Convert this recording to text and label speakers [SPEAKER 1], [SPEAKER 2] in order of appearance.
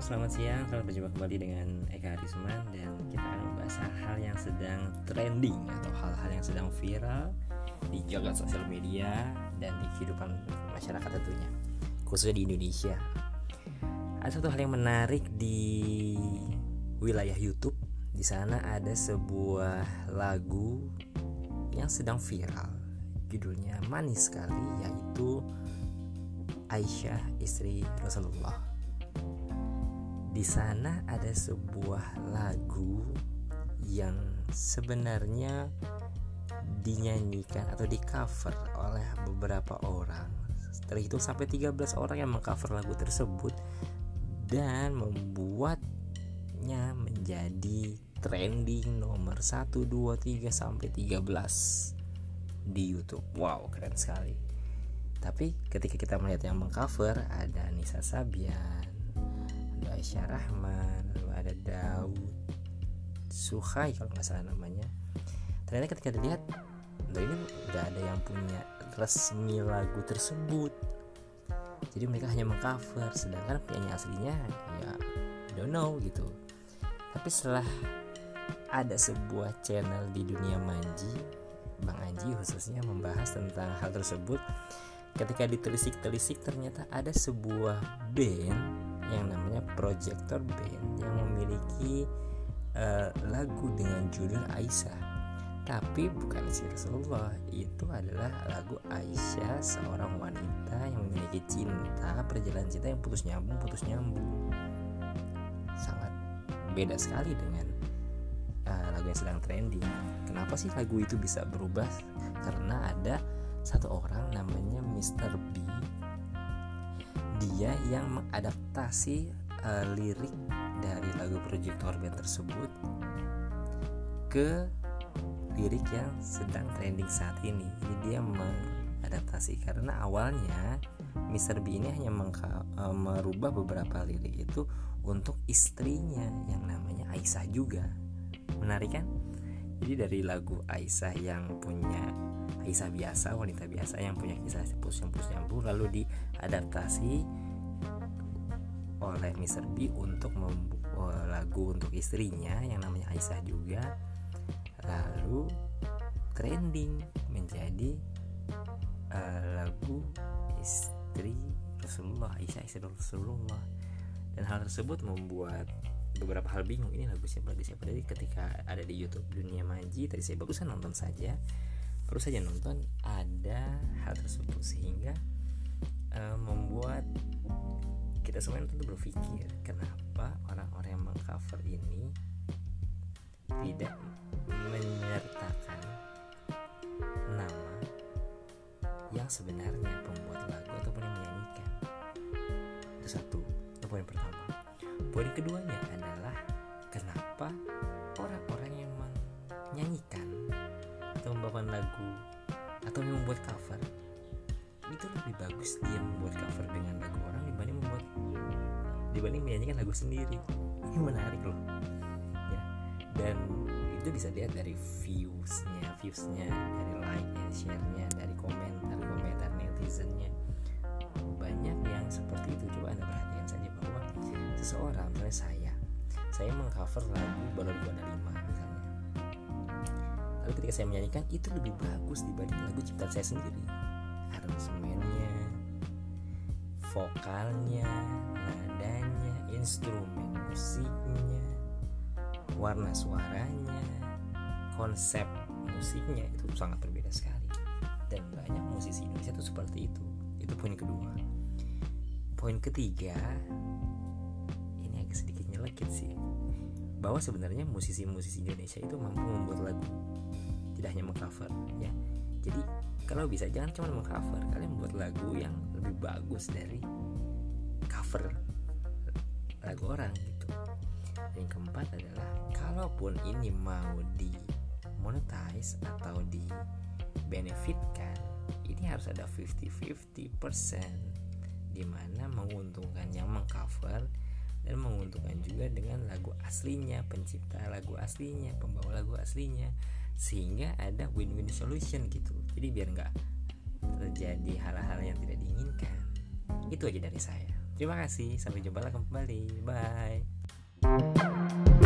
[SPEAKER 1] selamat siang. Selamat berjumpa kembali dengan Eka Harisman dan kita akan membahas hal-hal yang sedang trending atau hal-hal yang sedang viral di jagat sosial media dan di kehidupan masyarakat tentunya, khususnya di Indonesia. Ada satu hal yang menarik di wilayah YouTube. Di sana ada sebuah lagu yang sedang viral. Judulnya manis sekali yaitu Aisyah istri Rasulullah di sana ada sebuah lagu yang sebenarnya dinyanyikan atau di cover oleh beberapa orang terhitung sampai 13 orang yang mengcover lagu tersebut dan membuatnya menjadi trending nomor 1, 2, 3 sampai 13 di YouTube. Wow, keren sekali. Tapi ketika kita melihat yang mengcover ada Nisa Sabian, Aisyah Rahman lalu ada Daud Suhai kalau nggak salah namanya. Ternyata ketika dilihat loh ini nggak ada yang punya resmi lagu tersebut. Jadi mereka hanya mengcover sedangkan penyanyi aslinya ya don't know gitu. Tapi setelah ada sebuah channel di dunia manji Bang Anji khususnya membahas tentang hal tersebut ketika ditelisik-telisik ternyata ada sebuah band yang namanya Projector Band yang memiliki uh, lagu dengan judul Aisyah. Tapi bukan si Rasulullah itu adalah lagu Aisyah seorang wanita yang memiliki cinta perjalanan cinta yang putus nyambung putus nyambung. Sangat beda sekali dengan uh, lagu yang sedang trending. Kenapa sih lagu itu bisa berubah? Karena ada satu orang namanya Mr. B dia yang mengadaptasi uh, lirik dari lagu Projector Band tersebut ke lirik yang sedang trending saat ini. Jadi dia mengadaptasi karena awalnya Mr. B ini hanya mengka, uh, merubah beberapa lirik itu untuk istrinya yang namanya Aisyah juga. Menarik kan? Jadi dari lagu Aisyah yang punya Aisyah biasa, wanita biasa yang punya kisah pus yang lalu diadaptasi oleh Mr. B untuk membuat lagu untuk istrinya yang namanya Aisyah juga lalu trending menjadi uh, lagu istri Rasulullah Aisyah istri Rasulullah dan hal tersebut membuat beberapa hal bingung. Ini lagu siapa? Lagu siapa? Jadi ketika ada di YouTube dunia maji tadi saya barusan nonton saja. Baru saja nonton ada hal tersebut sehingga uh, membuat kita semua tentu berpikir kenapa orang-orang yang mengcover ini tidak menyertakan nama yang sebenarnya pembuat lagu ataupun yang menyanyikan? Itu satu. Itu poin pertama poin keduanya adalah kenapa orang-orang yang menyanyikan atau membawakan lagu atau membuat cover itu lebih bagus dia membuat cover dengan lagu orang dibanding membuat dibanding menyanyikan lagu sendiri. Ini menarik loh ya. Dan itu bisa lihat dari viewsnya viewsnya dari like and share-nya dari komentar komentar netizennya. Banyak yang seperti itu. Coba anda perhatikan saja bahwa seseorang misalnya saya. Saya mengcover lagu baru ada lima misalnya. Lalu ketika saya menyanyikan itu lebih bagus dibanding lagu ciptaan saya sendiri. Aransemennya vokalnya nadanya instrumen musiknya warna suaranya konsep musiknya itu sangat berbeda sekali. Dan banyak musisi Indonesia itu seperti itu. Itu poin kedua. Poin ketiga agak sedikit nyelekit sih. Bahwa sebenarnya musisi-musisi Indonesia itu mampu membuat lagu. Tidak hanya mengcover ya. Jadi kalau bisa jangan cuma mengcover. Kalian buat lagu yang lebih bagus dari cover lagu orang gitu. Yang keempat adalah kalaupun ini mau di monetize atau di benefitkan ini harus ada 50-50% di mana menguntungkan yang mengcover dan menguntungkan juga dengan lagu aslinya pencipta lagu aslinya pembawa lagu aslinya sehingga ada win-win solution gitu jadi biar nggak terjadi hal-hal yang tidak diinginkan itu aja dari saya Terima kasih, sampai jumpa lagi kembali. Bye.